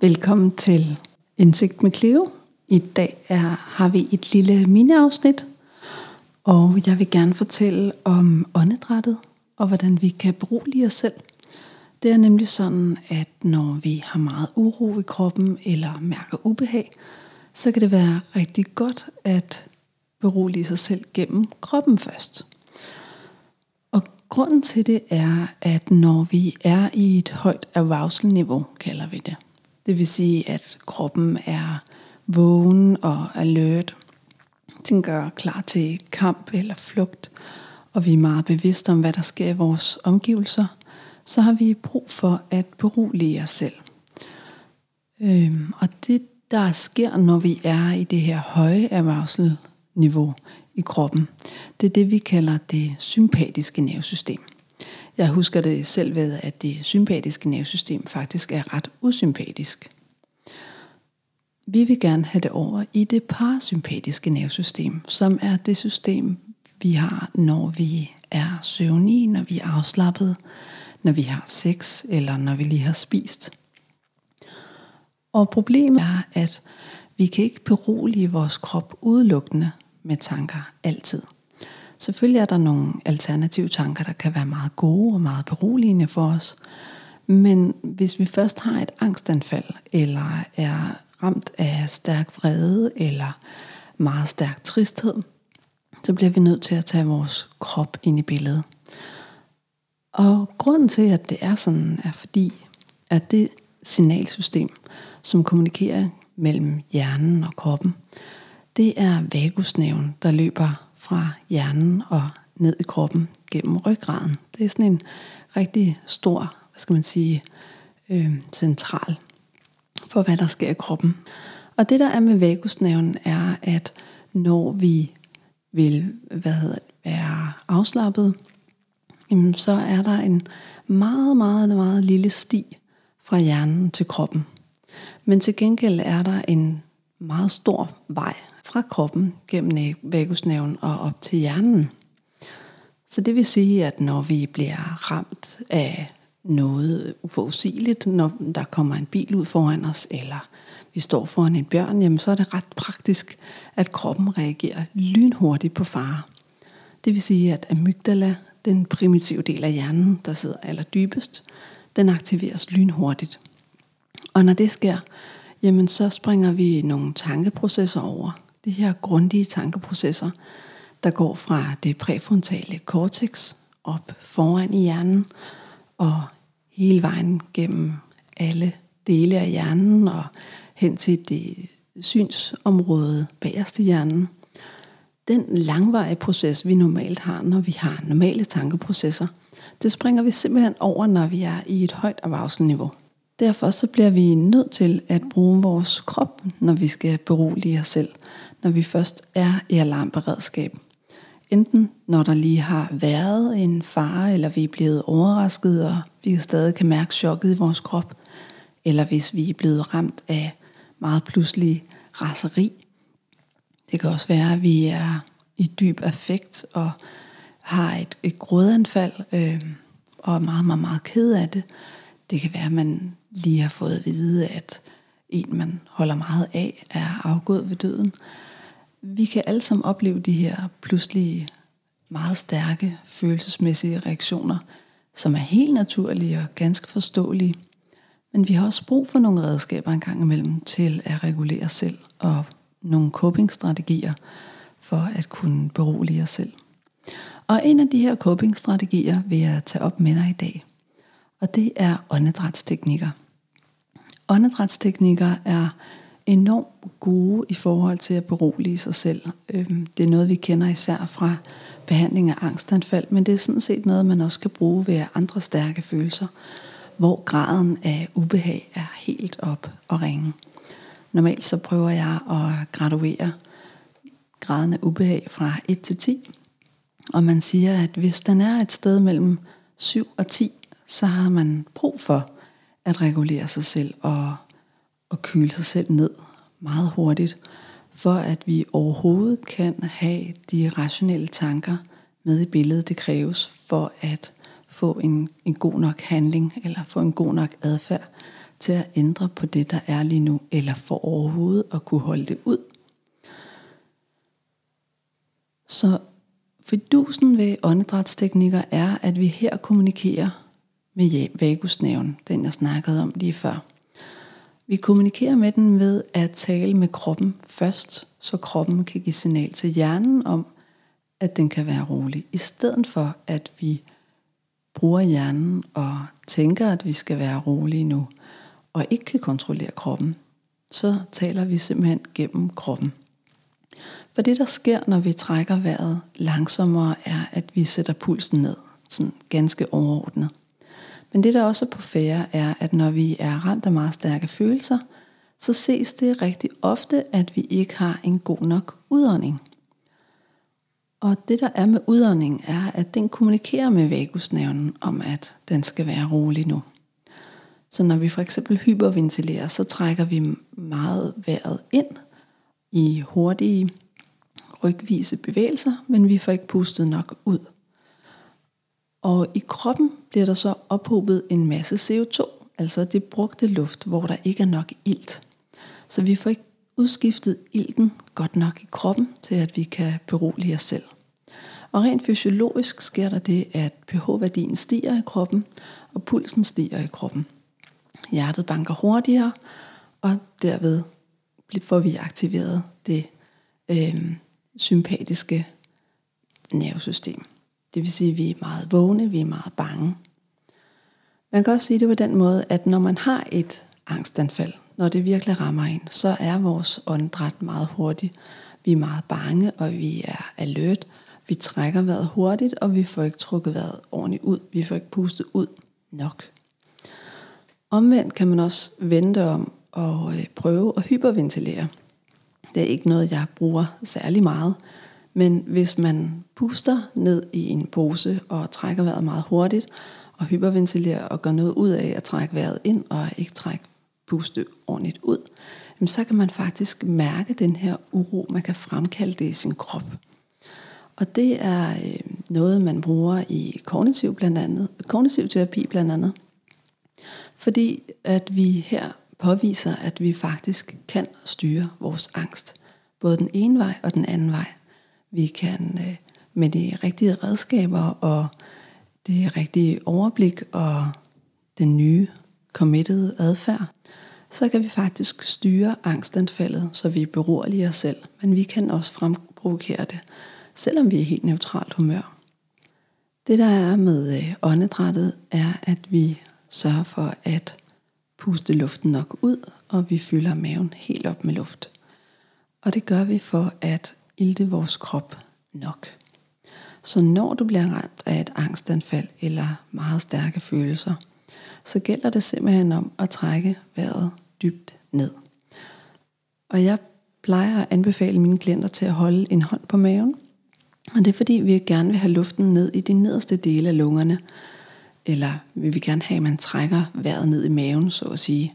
Velkommen til Indsigt med Cleo. I dag er, har vi et lille mini-afsnit, og jeg vil gerne fortælle om åndedrættet og hvordan vi kan berolige os selv. Det er nemlig sådan, at når vi har meget uro i kroppen eller mærker ubehag, så kan det være rigtig godt at berolige sig selv gennem kroppen først. Grunden til det er, at når vi er i et højt arousal-niveau, kalder vi det, det vil sige, at kroppen er vågen og alert. Den gør klar til kamp eller flugt, og vi er meget bevidste om, hvad der sker i vores omgivelser, så har vi brug for at berolige os selv. Øhm, og det, der sker, når vi er i det her høje arousal-niveau i kroppen, det er det, vi kalder det sympatiske nervesystem. Jeg husker det selv ved, at det sympatiske nervesystem faktisk er ret usympatisk. Vi vil gerne have det over i det parasympatiske nervesystem, som er det system, vi har, når vi er søvnige, når vi er afslappet, når vi har sex eller når vi lige har spist. Og problemet er, at vi kan ikke berolige vores krop udelukkende med tanker altid. Selvfølgelig er der nogle alternative tanker, der kan være meget gode og meget beroligende for os. Men hvis vi først har et angstanfald, eller er ramt af stærk vrede, eller meget stærk tristhed, så bliver vi nødt til at tage vores krop ind i billedet. Og grunden til, at det er sådan, er fordi, at det signalsystem, som kommunikerer mellem hjernen og kroppen, det er vagusnerven, der løber fra hjernen og ned i kroppen gennem ryggraden. Det er sådan en rigtig stor, hvad skal man sige, øh, central for, hvad der sker i kroppen. Og det der er med vagusnerven er, at når vi vil hvad hedder det, være afslappet, jamen så er der en meget, meget, meget lille sti fra hjernen til kroppen. Men til gengæld er der en meget stor vej fra kroppen gennem vagusnerven og op til hjernen. Så det vil sige, at når vi bliver ramt af noget uforudsigeligt, når der kommer en bil ud foran os, eller vi står foran en bjørn, jamen så er det ret praktisk, at kroppen reagerer lynhurtigt på fare. Det vil sige, at amygdala, den primitive del af hjernen, der sidder allerdybest, den aktiveres lynhurtigt. Og når det sker, jamen så springer vi nogle tankeprocesser over. De her grundige tankeprocesser, der går fra det præfrontale cortex op foran i hjernen og hele vejen gennem alle dele af hjernen og hen til det synsområde bagerst i hjernen. Den langvarige proces, vi normalt har, når vi har normale tankeprocesser, det springer vi simpelthen over, når vi er i et højt arousal-niveau. Derfor så bliver vi nødt til at bruge vores krop, når vi skal berolige os selv, når vi først er i alarmberedskab. Enten når der lige har været en fare, eller vi er blevet overrasket, og vi stadig kan mærke chokket i vores krop, eller hvis vi er blevet ramt af meget pludselig raseri. Det kan også være, at vi er i dyb affekt og har et, et grådanfald øh, og er meget, meget, meget ked af det. Det kan være, at man lige har fået at vide, at en, man holder meget af, er afgået ved døden. Vi kan alle sammen opleve de her pludselige, meget stærke følelsesmæssige reaktioner, som er helt naturlige og ganske forståelige. Men vi har også brug for nogle redskaber en gang imellem til at regulere os selv og nogle coping-strategier for at kunne berolige os selv. Og en af de her coping-strategier vil jeg tage op med dig i dag. Og det er åndedrætsteknikker. Åndedrætsteknikker er enormt gode i forhold til at berolige sig selv. Øhm, det er noget, vi kender især fra behandling af angstanfald, men det er sådan set noget, man også kan bruge ved andre stærke følelser, hvor graden af ubehag er helt op og ringe. Normalt så prøver jeg at graduere graden af ubehag fra 1 til 10, og man siger, at hvis den er et sted mellem 7 og 10, så har man brug for at regulere sig selv og, at køle sig selv ned meget hurtigt, for at vi overhovedet kan have de rationelle tanker med i billedet, det kræves for at få en, en god nok handling, eller få en god nok adfærd til at ændre på det, der er lige nu, eller for overhovedet at kunne holde det ud. Så fidusen ved åndedrætsteknikker er, at vi her kommunikerer med vagusnaven, den jeg snakkede om lige før. Vi kommunikerer med den ved at tale med kroppen først, så kroppen kan give signal til hjernen om, at den kan være rolig, i stedet for at vi bruger hjernen og tænker, at vi skal være rolige nu, og ikke kan kontrollere kroppen, så taler vi simpelthen gennem kroppen. For det, der sker, når vi trækker vejret langsommere, er, at vi sætter pulsen ned, sådan ganske overordnet. Men det, der også er på færre, er, at når vi er ramt af meget stærke følelser, så ses det rigtig ofte, at vi ikke har en god nok udånding. Og det der er med udånding er, at den kommunikerer med vagusnerven om, at den skal være rolig nu. Så når vi for eksempel hyperventilerer, så trækker vi meget vejret ind i hurtige rygvise bevægelser, men vi får ikke pustet nok ud. Og i kroppen bliver der så ophobet en masse CO2, altså det brugte luft, hvor der ikke er nok ilt. Så vi får ikke udskiftet ilten godt nok i kroppen til, at vi kan berolige os selv. Og rent fysiologisk sker der det, at pH-værdien stiger i kroppen, og pulsen stiger i kroppen. Hjertet banker hurtigere, og derved får vi aktiveret det øh, sympatiske nervesystem. Det vil sige, at vi er meget vågne, vi er meget bange. Man kan også sige det på den måde, at når man har et angstanfald, når det virkelig rammer en, så er vores åndedræt meget hurtigt. Vi er meget bange, og vi er alert. Vi trækker vejret hurtigt, og vi får ikke trukket vejret ordentligt ud. Vi får ikke pustet ud nok. Omvendt kan man også vente om og øh, prøve at hyperventilere. Det er ikke noget, jeg bruger særlig meget, men hvis man puster ned i en pose og trækker vejret meget hurtigt, og hyperventilerer og gør noget ud af at trække vejret ind og ikke trække puste ordentligt ud, så kan man faktisk mærke den her uro, man kan fremkalde det i sin krop. Og det er øh, noget, man bruger i kognitiv, blandt andet, kognitiv terapi blandt andet. Fordi at vi her påviser, at vi faktisk kan styre vores angst. Både den ene vej og den anden vej. Vi kan øh, med de rigtige redskaber og det rigtige overblik og den nye committed adfærd, så kan vi faktisk styre angstanfaldet, så vi beroliger os selv. Men vi kan også fremprovokere det, selvom vi er helt neutralt humør. Det der er med øh, åndedrættet, er, at vi sørger for at puste luften nok ud, og vi fylder maven helt op med luft. Og det gør vi for at ilte vores krop nok. Så når du bliver ramt af et angstanfald eller meget stærke følelser, så gælder det simpelthen om at trække vejret dybt ned. Og jeg plejer at anbefale mine klienter til at holde en hånd på maven. Og det er fordi, vi gerne vil have luften ned i de nederste dele af lungerne. Eller vil vi gerne have, at man trækker vejret ned i maven, så at sige.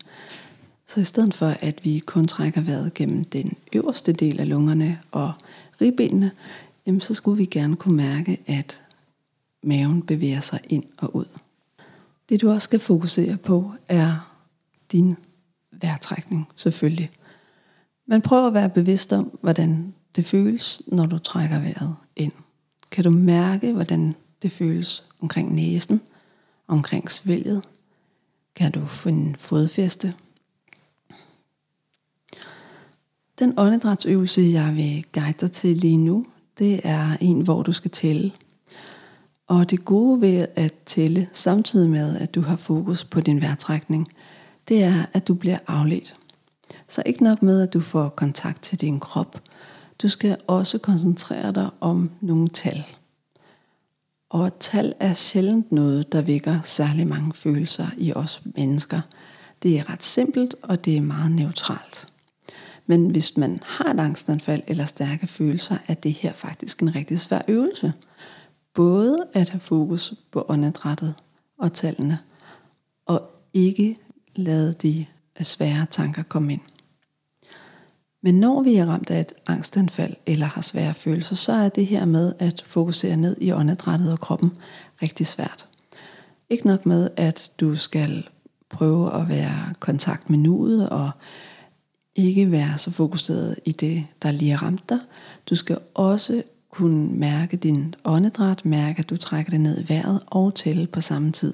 Så i stedet for, at vi kun trækker vejret gennem den øverste del af lungerne og ribbenene, jamen så skulle vi gerne kunne mærke, at maven bevæger sig ind og ud. Det du også skal fokusere på, er din vejrtrækning selvfølgelig. Men prøv at være bevidst om, hvordan det føles, når du trækker vejret ind. Kan du mærke, hvordan det føles omkring næsen, omkring svælget? Kan du finde fodfæste? Den åndedrætsøvelse, jeg vil guide dig til lige nu, det er en, hvor du skal tælle. Og det gode ved at tælle, samtidig med at du har fokus på din vejrtrækning, det er, at du bliver afledt. Så ikke nok med, at du får kontakt til din krop. Du skal også koncentrere dig om nogle tal. Og tal er sjældent noget, der vækker særlig mange følelser i os mennesker. Det er ret simpelt, og det er meget neutralt. Men hvis man har et angstanfald eller stærke følelser, er det her faktisk en rigtig svær øvelse. Både at have fokus på åndedrættet og tallene, og ikke lade de svære tanker komme ind. Men når vi er ramt af et angstanfald eller har svære følelser, så er det her med at fokusere ned i åndedrættet og kroppen rigtig svært. Ikke nok med, at du skal prøve at være i kontakt med nuet og ikke være så fokuseret i det, der lige har ramt dig. Du skal også kunne mærke din åndedræt, mærke, at du trækker det ned i vejret og tælle på samme tid.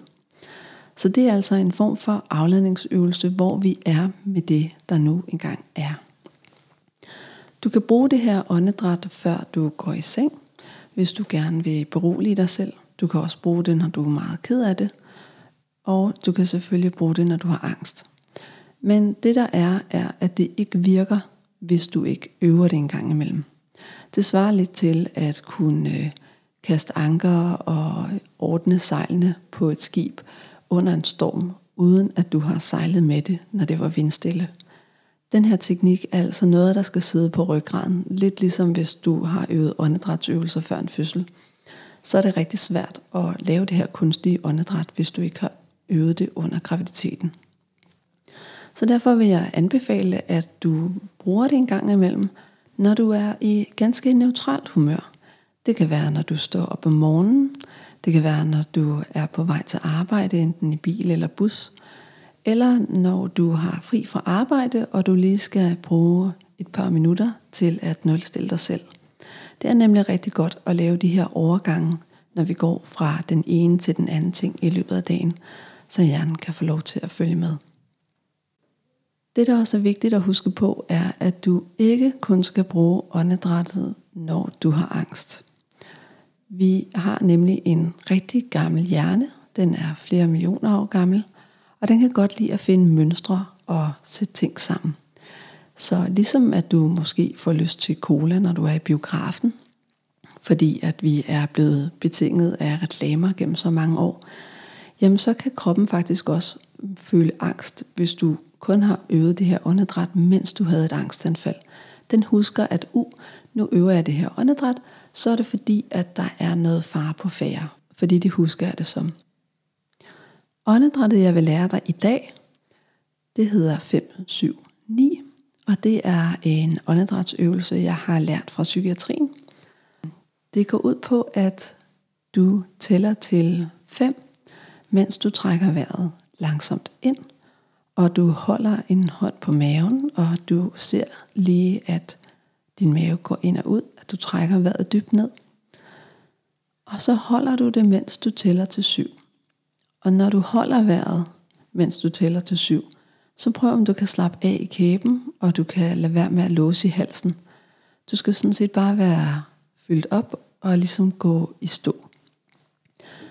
Så det er altså en form for afledningsøvelse, hvor vi er med det, der nu engang er. Du kan bruge det her åndedræt, før du går i seng, hvis du gerne vil berolige dig selv. Du kan også bruge det, når du er meget ked af det. Og du kan selvfølgelig bruge det, når du har angst. Men det der er, er, at det ikke virker, hvis du ikke øver det en gang imellem. Det svarer lidt til at kunne øh, kaste anker og ordne sejlene på et skib under en storm, uden at du har sejlet med det, når det var vindstille. Den her teknik er altså noget, der skal sidde på ryggraden, lidt ligesom hvis du har øvet åndedrætsøvelser før en fødsel. Så er det rigtig svært at lave det her kunstige åndedræt, hvis du ikke har øvet det under graviditeten. Så derfor vil jeg anbefale, at du bruger det en gang imellem, når du er i ganske neutralt humør. Det kan være, når du står op om morgenen. Det kan være, når du er på vej til arbejde, enten i bil eller bus. Eller når du har fri fra arbejde, og du lige skal bruge et par minutter til at nulstille dig selv. Det er nemlig rigtig godt at lave de her overgange, når vi går fra den ene til den anden ting i løbet af dagen, så hjernen kan få lov til at følge med. Det, der også er vigtigt at huske på, er, at du ikke kun skal bruge åndedrættet, når du har angst. Vi har nemlig en rigtig gammel hjerne. Den er flere millioner år gammel, og den kan godt lide at finde mønstre og sætte ting sammen. Så ligesom at du måske får lyst til cola, når du er i biografen, fordi at vi er blevet betinget af reklamer gennem så mange år, jamen så kan kroppen faktisk også føle angst, hvis du kun har øvet det her åndedræt, mens du havde et angstanfald. Den husker, at uh, nu øver jeg det her åndedræt, så er det fordi, at der er noget fare på færre. Fordi det husker det som. Åndedrættet, jeg vil lære dig i dag, det hedder 579, og det er en åndedrætsøvelse, jeg har lært fra psykiatrien. Det går ud på, at du tæller til 5, mens du trækker vejret langsomt ind – og du holder en hånd på maven, og du ser lige, at din mave går ind og ud, at du trækker vejret dybt ned. Og så holder du det, mens du tæller til syv. Og når du holder vejret, mens du tæller til syv, så prøv om du kan slappe af i kæben, og du kan lade være med at låse i halsen. Du skal sådan set bare være fyldt op og ligesom gå i stå.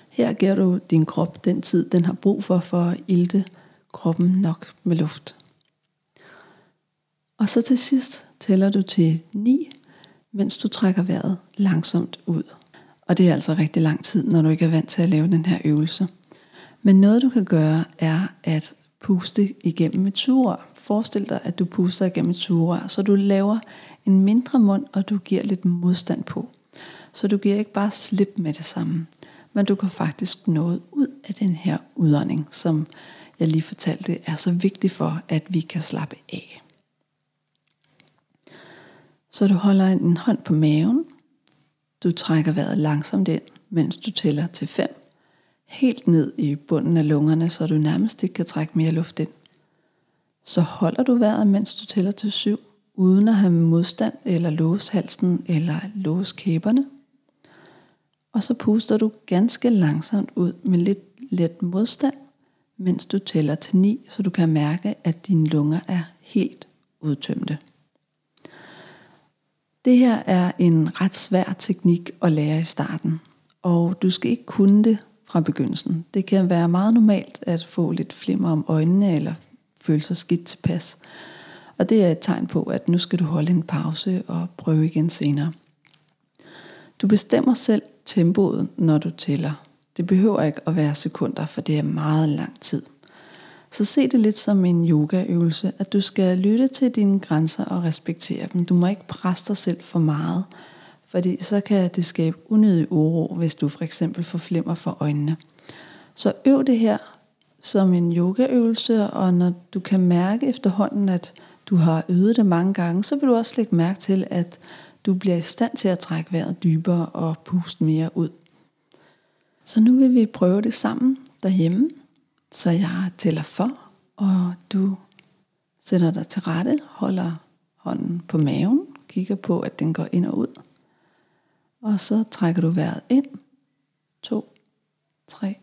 Her giver du din krop den tid, den har brug for for at ilte kroppen nok med luft. Og så til sidst tæller du til 9, mens du trækker vejret langsomt ud. Og det er altså rigtig lang tid, når du ikke er vant til at lave den her øvelse. Men noget du kan gøre, er at puste igennem et sugerør. Forestil dig, at du puster igennem et sugerør, så du laver en mindre mund, og du giver lidt modstand på. Så du giver ikke bare slip med det samme, men du kan faktisk noget ud af den her udånding, som jeg lige fortalte, er så vigtigt for, at vi kan slappe af. Så du holder en hånd på maven. Du trækker vejret langsomt ind, mens du tæller til 5. Helt ned i bunden af lungerne, så du nærmest ikke kan trække mere luft ind. Så holder du vejret, mens du tæller til 7, uden at have modstand eller låse halsen eller låse kæberne. Og så puster du ganske langsomt ud med lidt let modstand mens du tæller til 9, så du kan mærke, at dine lunger er helt udtømte. Det her er en ret svær teknik at lære i starten, og du skal ikke kunne det fra begyndelsen. Det kan være meget normalt at få lidt flimmer om øjnene eller føle sig skidt tilpas. Og det er et tegn på, at nu skal du holde en pause og prøve igen senere. Du bestemmer selv tempoet, når du tæller. Det behøver ikke at være sekunder, for det er meget lang tid. Så se det lidt som en yogaøvelse, at du skal lytte til dine grænser og respektere dem. Du må ikke presse dig selv for meget, fordi så kan det skabe unødig uro, hvis du for eksempel får flimmer for øjnene. Så øv det her som en yogaøvelse, og når du kan mærke efterhånden, at du har øvet det mange gange, så vil du også lægge mærke til, at du bliver i stand til at trække vejret dybere og puste mere ud. Så nu vil vi prøve det sammen derhjemme. Så jeg tæller for, og du sætter dig til rette, holder hånden på maven, kigger på, at den går ind og ud. Og så trækker du vejret ind. 2, 3,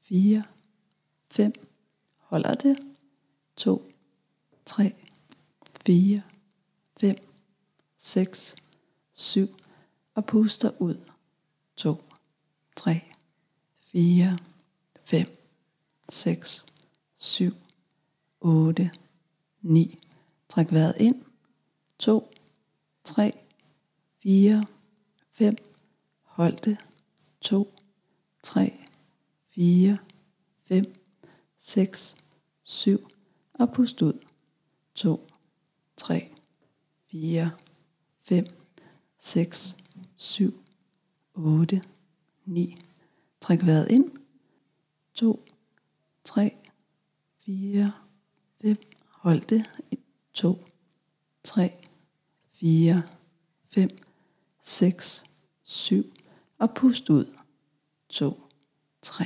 4, 5. Holder det. 2, 3, 4, 5, 6, 7. Og puster ud. 2, 3, 4, 5, 6, 7, 8, 9. Træk vejret ind. 2, 3, 4, 5. Hold det. 2, 3, 4, 5, 6, 7. Og pust ud. 2, 3, 4, 5, 6, 7, 8, 9. Træk vejret ind. 2, 3, 4, 5. Hold det. 2, 3, 4, 5, 6, 7. Og pust ud. 2, 3,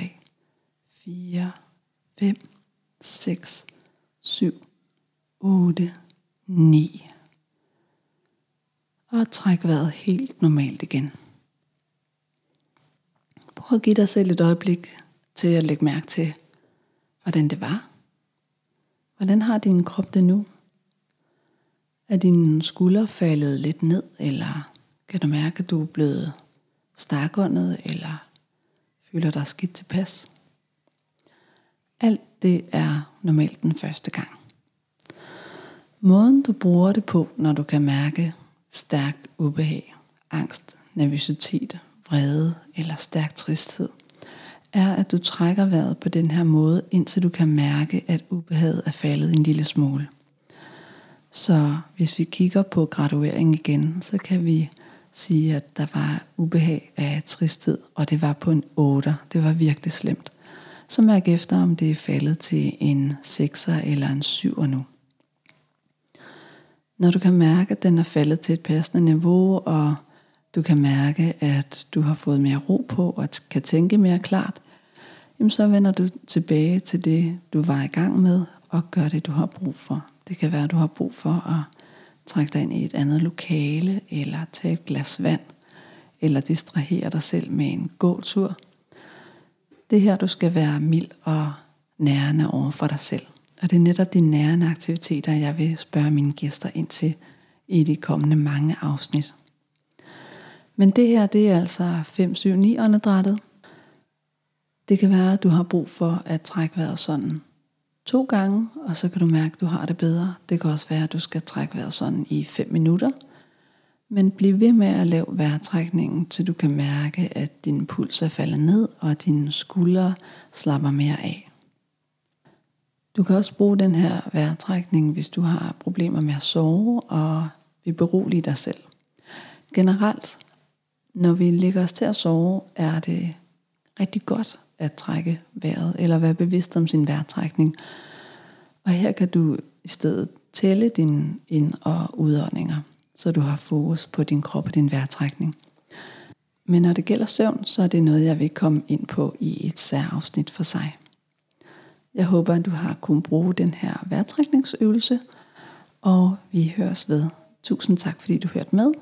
4, 5, 6, 7, 8, 9. Og træk vejret helt normalt igen. Prøv at give dig selv et øjeblik til at lægge mærke til, hvordan det var. Hvordan har din krop det nu? Er dine skuldre faldet lidt ned, eller kan du mærke, at du er blevet stakåndet, eller føler dig skidt tilpas? Alt det er normalt den første gang. Måden du bruger det på, når du kan mærke stærk ubehag, angst, nervøsitet, vrede eller stærk tristhed, er, at du trækker vejret på den her måde, indtil du kan mærke, at ubehaget er faldet en lille smule. Så hvis vi kigger på graduering igen, så kan vi sige, at der var ubehag af tristhed, og det var på en 8. Det var virkelig slemt. Så mærk efter, om det er faldet til en 6'er eller en 7'er nu. Når du kan mærke, at den er faldet til et passende niveau, og du kan mærke, at du har fået mere ro på og kan tænke mere klart, jamen så vender du tilbage til det, du var i gang med, og gør det, du har brug for. Det kan være, at du har brug for at trække dig ind i et andet lokale, eller tage et glas vand, eller distrahere dig selv med en gåtur. Det her, du skal være mild og nærende over for dig selv. Og det er netop de nærende aktiviteter, jeg vil spørge mine gæster ind til i de kommende mange afsnit. Men det her, det er altså 5-7-9 åndedrættet. Det kan være, at du har brug for at trække vejret sådan to gange, og så kan du mærke, at du har det bedre. Det kan også være, at du skal trække vejret sådan i 5 minutter. Men bliv ved med at lave vejrtrækningen, til du kan mærke, at din puls er faldet ned, og at dine skuldre slapper mere af. Du kan også bruge den her vejrtrækning, hvis du har problemer med at sove og vil berolige dig selv. Generelt, når vi ligger os til at sove, er det rigtig godt at trække vejret, eller være bevidst om sin vejrtrækning. Og her kan du i stedet tælle dine ind- og udåndinger, så du har fokus på din krop og din vejrtrækning. Men når det gælder søvn, så er det noget, jeg vil komme ind på i et særafsnit for sig. Jeg håber, at du har kunnet bruge den her vejrtrækningsøvelse, og vi høres ved. Tusind tak, fordi du hørte med.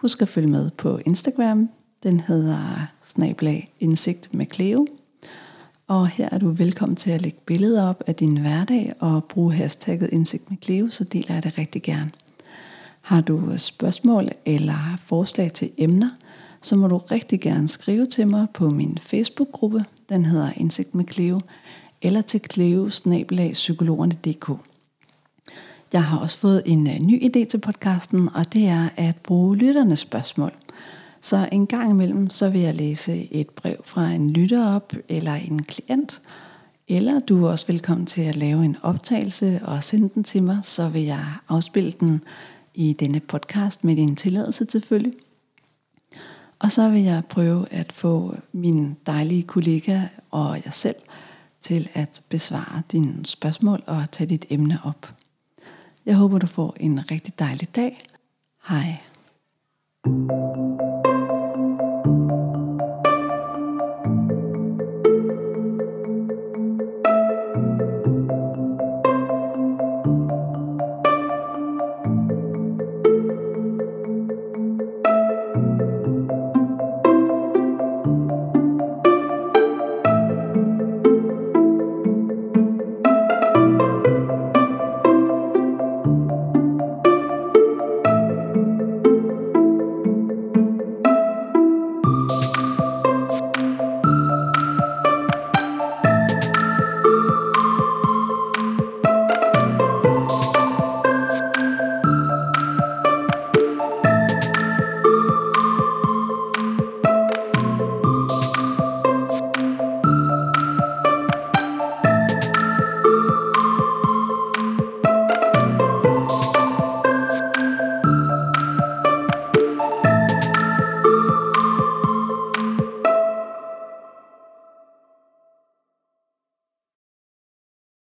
Husk at følge med på Instagram. Den hedder snablag indsigt med Cleo. Og her er du velkommen til at lægge billeder op af din hverdag og bruge hashtagget indsigt med Cleo, så deler jeg det rigtig gerne. Har du spørgsmål eller forslag til emner, så må du rigtig gerne skrive til mig på min Facebook-gruppe. Den hedder Indsigt med Cleo eller til cleo-psykologerne.dk. Jeg har også fået en øh, ny idé til podcasten, og det er at bruge lytternes spørgsmål. Så en gang imellem, så vil jeg læse et brev fra en lytter op, eller en klient, eller du er også velkommen til at lave en optagelse og sende den til mig, så vil jeg afspille den i denne podcast med din tilladelse selvfølgelig. Og så vil jeg prøve at få min dejlige kollega og jeg selv til at besvare dine spørgsmål og tage dit emne op. Jeg håber, du får en rigtig dejlig dag. Hej. thank you